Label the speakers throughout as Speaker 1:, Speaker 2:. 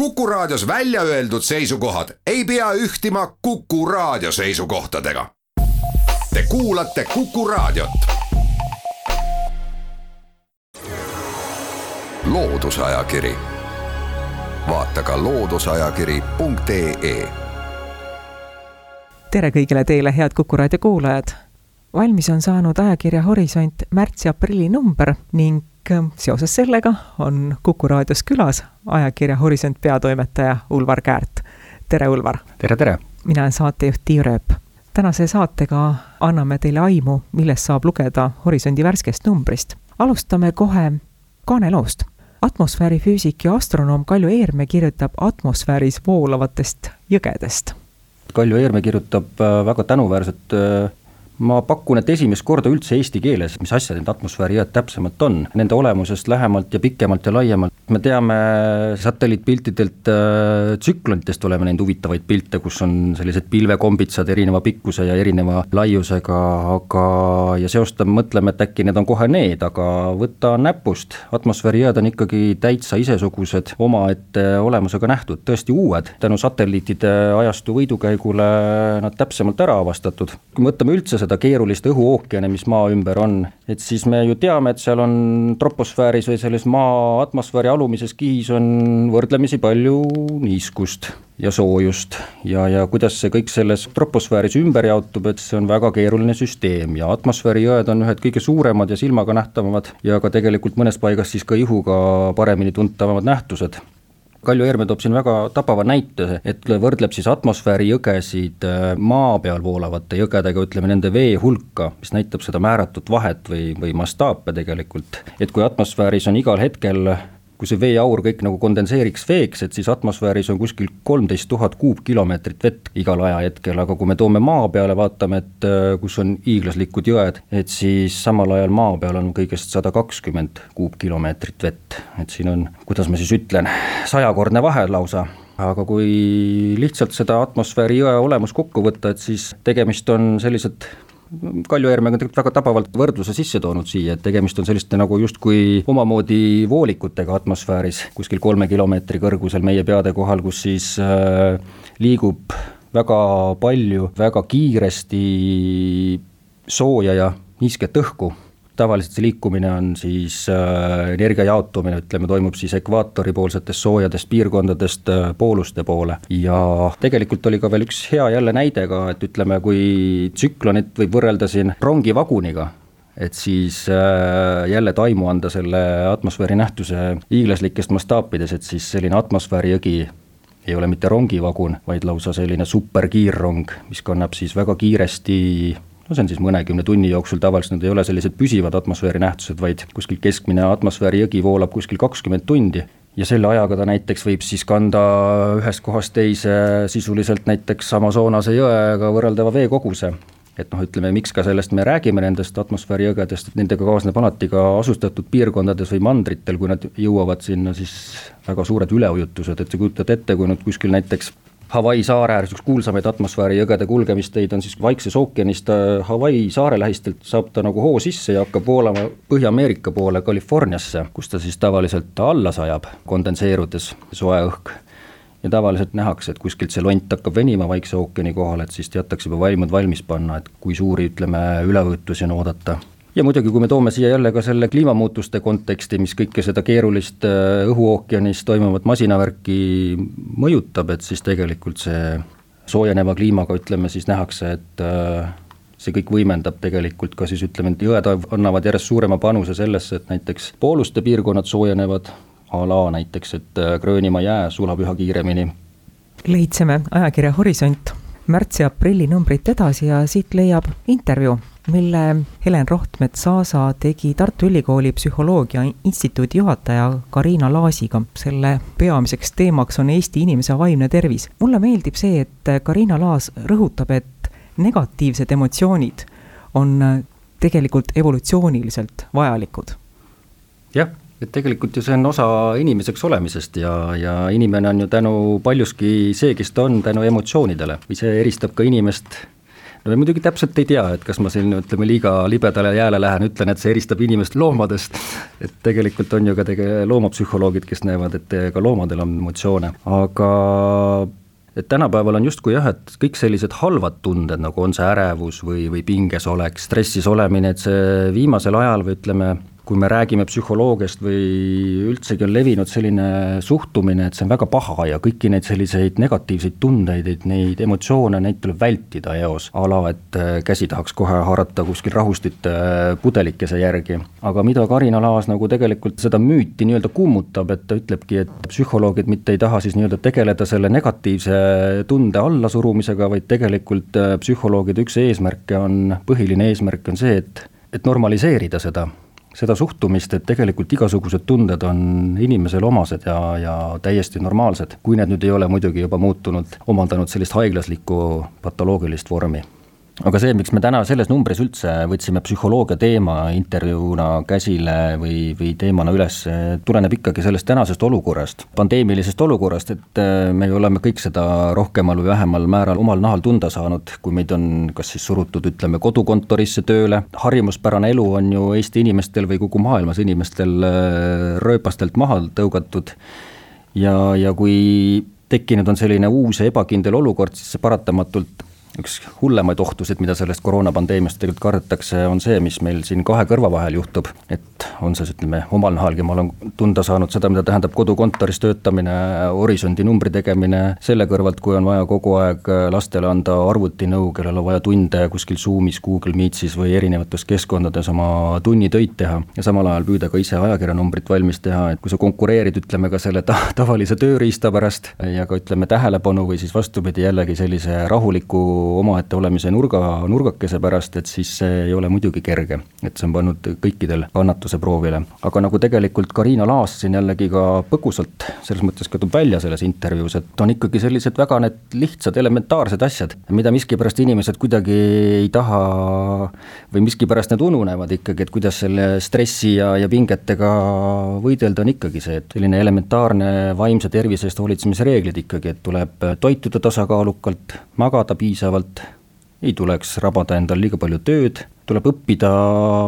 Speaker 1: Kuku Raadios välja öeldud seisukohad ei pea ühtima Kuku Raadio seisukohtadega. Te kuulate Kuku Raadiot. loodusajakiri, vaata ka looduseajakiri.ee.
Speaker 2: tere kõigile teile, head Kuku Raadio kuulajad. valmis on saanud ajakirja Horisont märtsi-aprilli number ning seoses sellega on Kuku raadios külas ajakirja Horisont peatoimetaja Ulvar Käärt. tere, Ulvar!
Speaker 3: tere, tere!
Speaker 2: mina olen saatejuht Tiia Rööp. tänase saatega anname teile aimu, millest saab lugeda Horisondi värskest numbrist. alustame kohe kaaneloost. atmosfäärifüüsik ja astronoom Kaljo Eerme kirjutab atmosfääris voolavatest jõgedest.
Speaker 3: Kaljo Eerme kirjutab äh, väga tänuväärset äh, ma pakun, et esimest korda üldse eesti keeles, mis asjad need atmosfäärijõed täpsemalt on, nende olemusest lähemalt ja pikemalt ja laiemalt. me teame satelliitpiltidelt äh,, tsüklonitest oleme näinud huvitavaid pilte, kus on sellised pilvekombitsad erineva pikkuse ja erineva laiusega, aga ja seostame, mõtleme, et äkki need on kohe need, aga võta näpust, atmosfäärijõed on ikkagi täitsa isesugused, omaette olemusega nähtud, tõesti uued, tänu satelliitide ajastu võidukäigule nad täpsemalt ära avastatud. kui mõtleme üldse seda seda keerulist õhuookeane, mis maa ümber on, et siis me ju teame, et seal on troposfääris või selles maa atmosfääri alumises kihis on võrdlemisi palju niiskust ja soojust. Ja, ja kuidas see kõik selles troposfääris ümber jaotub, et see on väga keeruline süsteem ja atmosfäärijõed on ühed kõige suuremad ja silmaga nähtavamad ja ka tegelikult mõnes paigas siis ka ihuga paremini tuntavamad nähtused Kaljo Eerme toob siin väga tabava näite, et võrdleb siis atmosfäärijõgesid äh, maa peal voolavate jõgedega, ütleme nende vee hulka, mis näitab seda määratut vahet või, või mastaape tegelikult. et kui atmosfääris on igal hetkel kui see veeaur kõik nagu kondenseeriks veeks, et siis atmosfääris on kuskil kolmteist tuhat kuupkilomeetrit vett igal ajahetkel, aga kui me toome maa peale, vaatame, et äh, kus on hiiglaslikud jõed, et siis samal ajal maa peal on kõigest sada kakskümmend kuupkilomeetrit vett, et siin on, kuidas ma siis ütlen, sajakordne vahe lausa. Aga kui lihtsalt seda atmosfääri jõe olemus kokku võtta, et siis tegemist on sellised Kalju Eermäe on tegelikult väga tabavalt võrdluse sisse toonud siia, et tegemist on selliste nagu justkui omamoodi voolikutega atmosfääris, kuskil kolme kilomeetri kõrgusel meie peade kohal, kus siis äh, liigub väga palju, väga kiiresti sooja ja niisket õhku tavaliselt see liikumine on siis äh, energia jaotumine, ütleme, toimub siis ekvaatoripoolsetest soojadest piirkondadest äh, pooluste poole. ja tegelikult oli ka veel üks hea jälle näide ka, et ütleme, kui tsüklonit võib võrrelda siin rongivaguniga, et siis äh, jälle taimu anda selle atmosfääri nähtuse hiiglaslikest mastaapides, et siis selline atmosfäärijõgi ei ole mitte rongivagun, vaid lausa selline superkiirrong, mis kannab siis väga kiiresti no see on siis mõnekümne tunni jooksul, tavaliselt need ei ole sellised püsivad atmosfääri nähtused, vaid kuskil keskmine atmosfääri jõgi voolab kuskil kakskümmend tundi ja selle ajaga ta näiteks võib siis kanda ühest kohast teise sisuliselt näiteks Amazonase jõega võrreldava veekoguse. et noh, ütleme, miks ka sellest me räägime, nendest atmosfäärijõgedest, et nendega kaasneb alati ka asustatud piirkondades või mandritel, kui nad jõuavad sinna, siis väga suured üleujutused, et sa kujutad ette, kui nüüd kuskil näiteks Hawaii saare ääres üks kuulsamaid atmosfäärijõgede kulgemisteid on siis Vaikses ookeanist äh, Hawaii saare lähistelt saab ta nagu hoo sisse ja hakkab voolama Põhja-Ameerika poole Californiasse, kus ta siis tavaliselt alla sajab, kondenseerudes soe õhk. Ja tavaliselt nähakse, et kuskilt see lont hakkab venima Vaikse ookeani kohal, et siis teatakse juba vaimud valmis panna, et kui suuri, ütleme, üleujutusi on oodata ja muidugi, kui me toome siia jälle ka selle kliimamuutuste konteksti, mis kõike seda keerulist äh, õhuookeanis toimuvat masinavärki mõjutab, et siis tegelikult see soojeneva kliimaga, ütleme siis nähakse, et äh, see kõik võimendab tegelikult ka siis ütleme, et jõed annavad järjest suurema panuse sellesse, et näiteks pooluste piirkonnad soojenevad, a la näiteks, et äh, Gröönimaa jää sulab üha kiiremini.
Speaker 2: leidsime ajakirja Horisont märtsi-aprilli numbrit edasi ja siit leiab intervjuu mille Helen Rohtmets-Aasa tegi Tartu Ülikooli Psühholoogia Instituudi juhataja Karina Laasiga. selle peamiseks teemaks on Eesti inimese vaimne tervis. mulle meeldib see, et Karina Laas rõhutab, et negatiivsed emotsioonid on tegelikult evolutsiooniliselt vajalikud.
Speaker 3: jah, et tegelikult ju see on osa inimeseks olemisest ja, ja inimene on ju tänu paljuski see, kes ta on, tänu emotsioonidele see eristab ka inimest no muidugi täpselt ei tea, et kas ma siin ütleme liiga libedale jääle lähen, ütlen, et see eristab inimest loomadest, et tegelikult on ju ka tege-, loomapsühholoogid, kes näevad, et ka loomadel on emotsioone, aga et tänapäeval on justkui jah, et kõik sellised halvad tunded, nagu on see ärevus või, või pinges olek, stressis olemine, et see viimasel ajal või ütleme, kui me räägime psühholoogiast või üldsegi on levinud selline suhtumine, et see on väga paha ja kõiki neid selliseid negatiivseid tundeid, et neid emotsioone, neid tuleb vältida eos. a la, et äh, käsi tahaks kohe haarata kuskil rahustite äh, pudelikese järgi. aga mida Karina Laas nagu tegelikult seda müüti nii-öelda kummutab, et ta ütlebki, et psühholoogid mitte ei taha siis nii-öelda tegeleda selle negatiivse tunde allasurumisega, vaid tegelikult äh, psühholoogide üks eesmärke on, põhiline eesmärk on see, et et normaliseerida seda seda suhtumist, et tegelikult igasugused tunded on inimesele omased ja, ja täiesti normaalsed, kui need nüüd ei ole muidugi juba muutunud, omandanud sellist haiglaslikku patoloogilist vormi aga see, miks me täna selles numbris üldse võtsime psühholoogia teema intervjuuna käsile või, või teemana üles, tuleneb ikkagi sellest tänasest olukorrast, pandeemilisest olukorrast, et äh, me oleme kõik seda rohkemal või vähemal määral omal nahal tunda saanud, kui meid on kas siis surutud, ütleme, kodukontorisse tööle, harjumuspärane elu on ju Eesti inimestel või kogu maailmas inimestel äh, rööpastelt maha tõugatud. Ja, ja kui tekkinud on selline uus ja ebakindel olukord, siis see paratamatult üks hullemaid ohtusid, mida sellest koroonapandeemiast tegelikult kardetakse, on see, mis meil siin kahe kõrva vahel juhtub, et on see siis ütleme, omal nahalgi ma olen tunda saanud seda, mida tähendab kodukontoris töötamine, horisondi numbri tegemine, selle kõrvalt, kui on vaja kogu aeg lastele anda arvutinõu, kellel on vaja tunde kuskil Zoomis, Google Meetsis või erinevates keskkondades oma tunnitöid teha ja samal ajal püüda ka ise ajakirjanumbrit valmis teha, et kui sa konkureerid, ütleme ka selle ta-, tavalise tööriista pärast ja ka ütleme, tähelepanu või siis vastupidi, jällegi sellise rahuliku omaette olemise nurga, nurgakese pärast, et siis see ei ole muidugi kerge. et see on pannud kõikidel kannatuse proovile. aga nagu tegelikult Karina Laas siin jällegi ka põgusalt selles mõttes ka toob välja selles intervjuus, et on ikkagi sellised väga need lihtsad elementaarsed asjad, mida miskipärast inimesed kuidagi ei taha või miskipärast need ununevad ikkagi, et kuidas selle stressi ja, ja pingetega võidelda, on ikkagi see, et selline elementaarne vaimse tervise eest hoolitsemise reeglid ikkagi, et tuleb toituda tasakaalukalt, magada piisavalt, piisavalt, ei tuleks rabada endal liiga palju tööd, tuleb õppida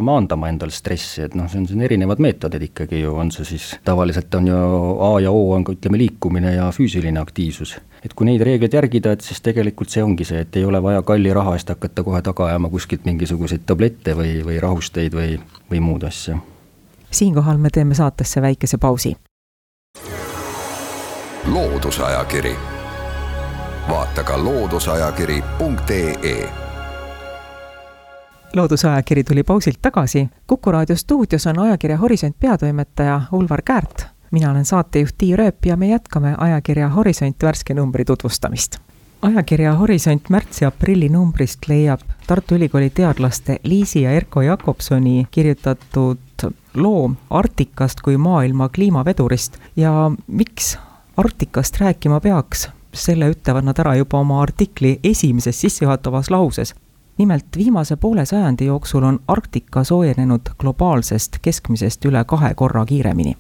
Speaker 3: maandama endal stressi, et noh, see on siin erinevad meetodid ikkagi ju, on see siis, tavaliselt on ju A ja O on ka ütleme, liikumine ja füüsiline aktiivsus. et kui neid reegleid järgida, et siis tegelikult see ongi see, et ei ole vaja kalli raha eest hakata kohe taga ajama kuskilt mingisuguseid tablette või, või rahusteid või, või muud asja.
Speaker 2: siinkohal me teeme saatesse väikese pausi.
Speaker 1: loodusajakiri vaata ka looduseajakiri.ee
Speaker 2: loodusajakiri tuli pausilt tagasi. kuku raadio stuudios on ajakirja Horisont peatoimetaja Ulvar Käärt. mina olen saatejuht Tiia Rööp ja me jätkame ajakirja Horisont värske numbri tutvustamist. ajakirja Horisont märtsi aprilli numbrist leiab Tartu Ülikooli teadlaste Liisi ja Erko Jakobsoni kirjutatud loo Arktikast kui maailma kliimavedurist ja miks Arktikast rääkima peaks selle ütlevad nad ära juba oma artikli esimeses sissejuhatavas lauses. nimelt viimase poole sajandi jooksul on Arktika soojenenud globaalsest keskmisest üle kahe korra kiiremini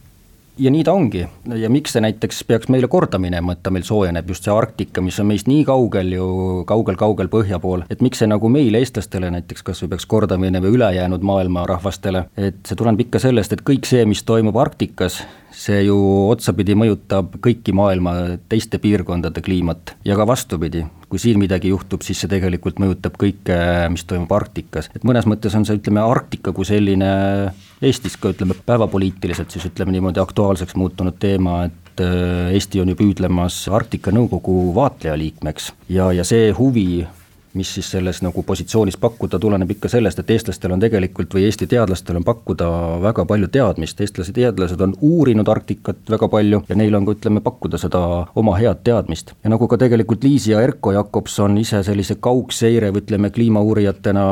Speaker 3: ja nii ta ongi. Ja miks see näiteks peaks meile korda minema, et ta meil soojeneb, just see Arktika, mis on meist nii kaugel ju kaugel,, kaugel-kaugel põhja pool, et miks see nagu meile, eestlastele näiteks kas või peaks korda minema ülejäänud maailma rahvastele, et see tuleneb ikka sellest, et kõik see, mis toimub Arktikas, see ju otsapidi mõjutab kõiki maailma teiste piirkondade kliimat. Ja ka vastupidi, kui siin midagi juhtub, siis see tegelikult mõjutab kõike, mis toimub Arktikas, et mõnes mõttes on see, ütleme, Arktika kui selline Eestis ka ütleme päevapoliitiliselt siis ütleme niimoodi aktuaalseks muutunud teema, et äh, Eesti on ju püüdlemas Arktika Nõukogu vaatlejaliikmeks. Ja, ja see huvi mis siis selles nagu positsioonis pakkuda, tuleneb ikka sellest, et eestlastel on tegelikult või Eesti teadlastel on pakkuda väga palju teadmist, eestlased teadlased on uurinud Arktikat väga palju ja neil on ka ütleme, pakkuda seda oma head teadmist. ja nagu ka tegelikult Liis ja Erko Jakobson ise sellise kaugseire või ütleme, kliimauurijatena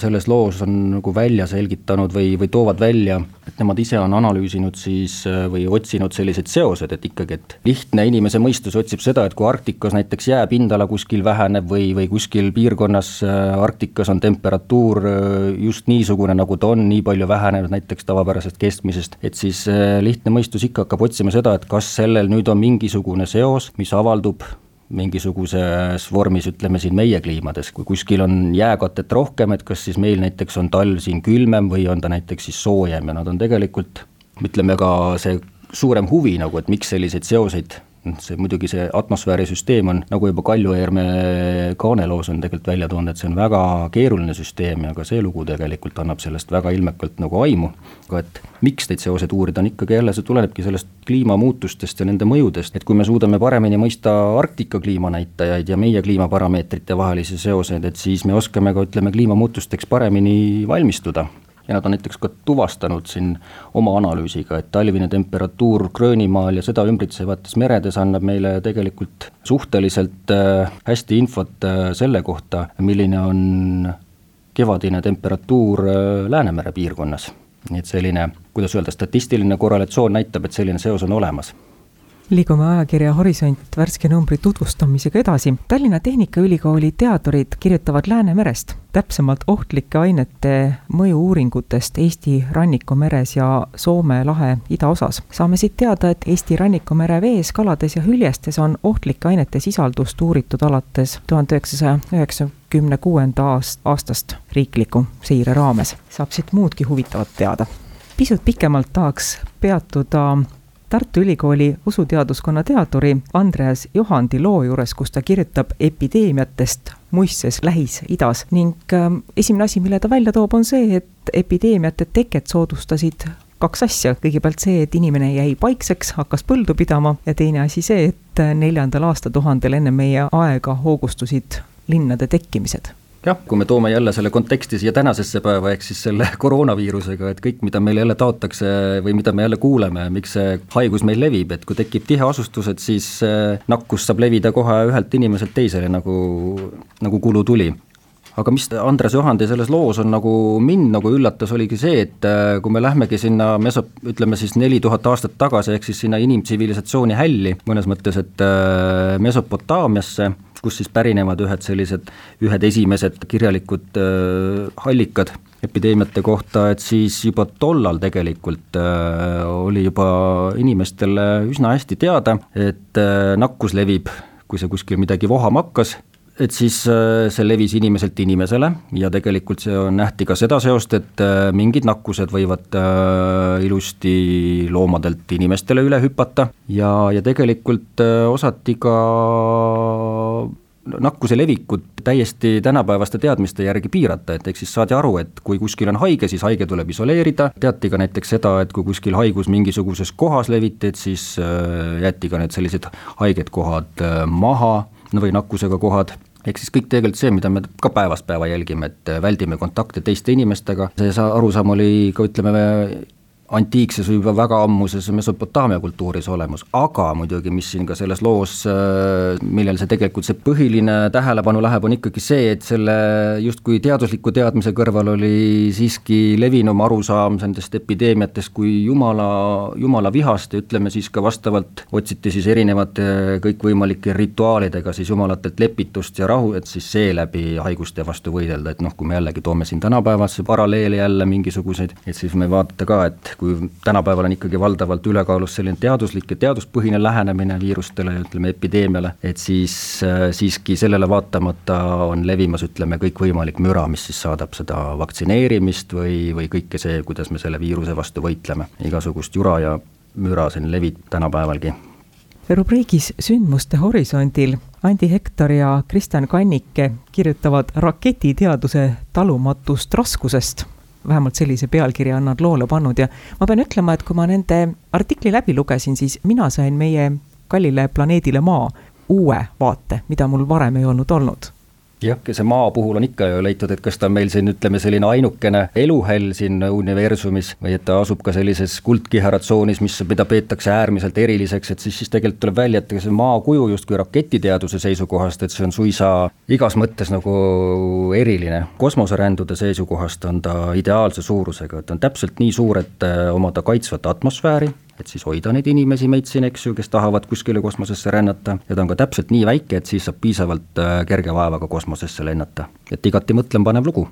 Speaker 3: selles loos on nagu välja selgitanud või, või toovad välja, et nemad ise on analüüsinud siis või otsinud selliseid seoseid, et ikkagi, et lihtne inimese mõistus otsib seda, et kui Arktikas näiteks jääpindala kuskil väheneb või, või kuskil piirkonnas äh, Arktikas on temperatuur äh, just niisugune, nagu ta on, nii palju vähenenud näiteks tavapärasest keskmisest, et siis äh, lihtne mõistus ikka hakkab otsima seda, et kas sellel nüüd on mingisugune seos, mis avaldub mingisuguses vormis, ütleme siin meie kliimades, kui kuskil on jääkatet rohkem, et kas siis meil näiteks on talv siin külmem või on ta näiteks siis soojem ja nad on tegelikult ütleme ka see suurem huvi nagu, et miks selliseid seoseid see muidugi, see atmosfäärisüsteem on, nagu juba Kalju Eerme kaaneloos on tegelikult välja toonud, et see on väga keeruline süsteem ja ka see lugu tegelikult annab sellest väga ilmekalt nagu aimu. aga et miks neid seoseid uurida, on ikkagi jälle, see tulenebki sellest kliimamuutustest ja nende mõjudest, et kui me suudame paremini mõista Arktika kliimanäitajaid ja meie kliimaparameetrite vahelisi seoseid, et siis me oskame ka ütleme, kliimamuutusteks paremini valmistuda ja nad on näiteks ka tuvastanud siin oma analüüsiga, et talvine temperatuur Gröönimaal ja seda ümbritsevates meredes annab meile tegelikult suhteliselt äh, hästi infot äh, selle kohta, milline on kevadine temperatuur äh, Läänemere piirkonnas. nii et selline, kuidas öelda, statistiline korrelatsioon näitab, et selline seos on olemas
Speaker 2: liigume ajakirja Horisont värske numbri tutvustamisega edasi. Tallinna Tehnikaülikooli teadurid kirjutavad Läänemerest, täpsemalt ohtlike ainete mõju-uuringutest Eesti rannikumeres ja Soome lahe idaosas. saame siit teada, et Eesti rannikumere vees, kalades ja hüljestes on ohtlike ainete sisaldust uuritud alates tuhande üheksasaja üheksakümne kuuenda aastast riikliku seire raames. saab siit muudki huvitavat teada pisut pikemalt tahaks peatuda Tartu Ülikooli usuteaduskonna teaduri Andreas Johandi loo juures, kus ta kirjutab epideemiatest muistses Lähis-Idas. Ning ähm, esimene asi, mille ta välja toob, on see, et epideemiate teket soodustasid kaks asja, kõigepealt see, et inimene jäi paikseks, hakkas põldu pidama ja teine asi see, et neljandal aastatuhandel enne meie aega hoogustusid linnade tekkimised
Speaker 3: jah, kui me toome jälle selle konteksti siia tänasesse päeva, ehk siis selle koroonaviirusega, et kõik, mida meile jälle taotakse või mida me jälle kuuleme, miks see haigus meil levib, et kui tekib tiheasustused, siis äh, nakkus saab levida kohe ühelt inimeselt teisele, nagu, nagu kulu tuli. Aga mis Andres Johandi selles loos on nagu mind nagu üllatas, oligi see, et äh, kui me lähmegi sinna meso-, ütleme siis neli tuhat aastat tagasi, ehk siis sinna inimtsivilisatsiooni hälli, mõnes mõttes, et äh, Mesopotaamiasse, kust siis pärinevad ühed sellised, ühed esimesed kirjalikud äh, allikad epideemiate kohta, et siis juba tollal tegelikult äh, oli juba inimestele üsna hästi teada, et äh, nakkus levib, kui see kuskil midagi vohama hakkas, et siis äh, see levis inimeselt inimesele ja tegelikult see on, nähti ka seda seost, et äh, mingid nakkused võivad äh, ilusti loomadelt inimestele üle hüpata ja, ja tegelikult osati ka nakkuse levikut täiesti tänapäevaste teadmiste järgi piirata, et ehk siis saadi aru, et kui kuskil on haige, siis haige tuleb isoleerida, teati ka näiteks seda, et kui kuskil haigus mingisuguses kohas leviti, et siis jäeti ka need sellised haiged kohad maha või nakkusega kohad ehk siis kõik tegelikult see, mida me ka päevast päeva jälgime, et väldime kontakte teiste inimestega, see arusaam oli ka ütleme, antiikses või juba väga ammuses Mesopotaamia kultuuris olemas, aga muidugi, mis siin ka selles loos, äh, millel see tegelikult see põhiline tähelepanu läheb, on ikkagi see, et selle justkui teadusliku teadmise kõrval oli siiski levinum arusaam nendest epideemiatest kui jumala, jumala vihast ja ütleme siis ka vastavalt otsiti siis erinevate kõikvõimalike rituaalidega siis jumalatelt lepitust ja rahu, et siis seeläbi haiguste vastu võidelda, et noh, kui me jällegi toome siin tänapäevasse paralleele jälle mingisuguseid, et siis me vaadata ka, et kui tänapäeval on ikkagi valdavalt ülekaalus selline teaduslik ja teaduspõhine lähenemine viirustele ja ütleme, epideemiale, et siis äh, siiski sellele vaatamata on levimas, ütleme, kõikvõimalik müra, mis siis saadab seda vaktsineerimist või, või kõike see, kuidas me selle viiruse vastu võitleme. igasugust jura ja müra siin levib tänapäevalgi
Speaker 2: rubriigis Sündmuste horisondil Andi Hektor ja Kristjan Kannike kirjutavad raketiteaduse talumatust raskusest vähemalt sellise pealkirja on nad loole pannud. Ja ma pean ütlema, et kui ma nende artikli läbi lugesin, siis mina sain meie kallile planeedile Maa uue vaate, mida mul varem ei olnud olnud
Speaker 3: jah, see maa puhul on ikka ju leitud, et kas ta on meil siin ütleme, selline ainukene eluhäll siin universumis või et ta asub ka sellises kuldkiharatsoonis, mis, mida peetakse äärmiselt eriliseks, et siis, siis tegelikult tuleb välja, et see maa kuju justkui raketiteaduse seisukohast, et see on suisa igas mõttes nagu eriline. kosmoserändude seisukohast on ta ideaalse suurusega, et on täpselt nii suur, et omada kaitsvat atmosfääri et siis hoida neid inimesi meid siin, eks ju, kes tahavad kuskile kosmosesse rännata. Ja ta on ka täpselt nii väike, et siis saab piisavalt äh, kerge vaevaga kosmosesse lennata. et igati mõtlemapanev lugu.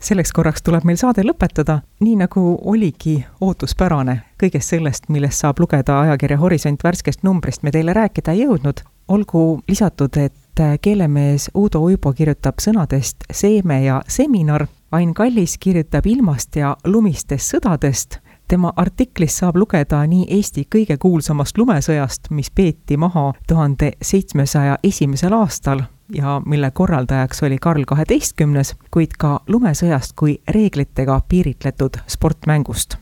Speaker 2: Selleks korraks tuleb meil saade lõpetada, nii nagu oligi ootuspärane. kõigest sellest, millest saab lugeda ajakirja Horisont värskest numbrist, me teile rääkida ei jõudnud, olgu lisatud, et keelemees Uudo Uibo kirjutab sõnadest seeme ja seminar, Ain Kallis kirjutab ilmast ja lumistest sõdadest tema artiklist saab lugeda nii Eesti kõige kuulsamast lumesõjast, mis peeti maha tuhande seitsmesaja esimesel aastal ja mille korraldajaks oli Karl kaheteistkümnes, kuid ka lumesõjast kui reeglitega piiritletud sportmängust.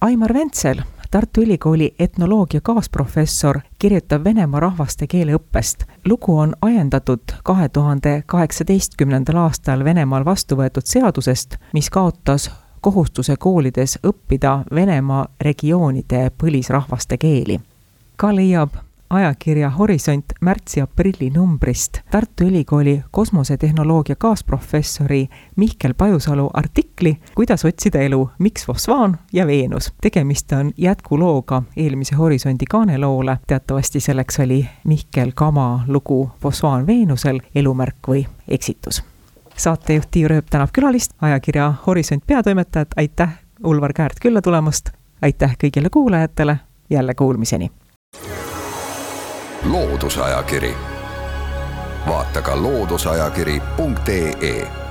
Speaker 2: Aimar Ventsel, Tartu Ülikooli etnoloogia kaasprofessor, kirjutab Venemaa rahvaste keeleõppest. lugu on ajendatud kahe tuhande kaheksateistkümnendal aastal Venemaal vastu võetud seadusest, mis kaotas kohustuse koolides õppida Venemaa regioonide põlisrahvaste keeli. ka leiab ajakirja Horisont märtsi-aprilli numbrist Tartu Ülikooli kosmosetehnoloogia kaasprofessori Mihkel Pajusalu artikli Kuidas otsida elu, miks fosfaan ja Veenus. tegemist on jätkulooga eelmise Horisondi kaaneloole, teatavasti selleks oli Mihkel Kama lugu Fosfaan Veenusel, elumärk või eksitus saatejuht Tiiu Rööp tänab külalist, ajakirja Horisont peatoimetajat, aitäh, Ulvar Käärt külla tulemast, aitäh kõigile kuulajatele, jälle kuulmiseni!
Speaker 1: loodusajakiri, vaata ka looduseajakiri.ee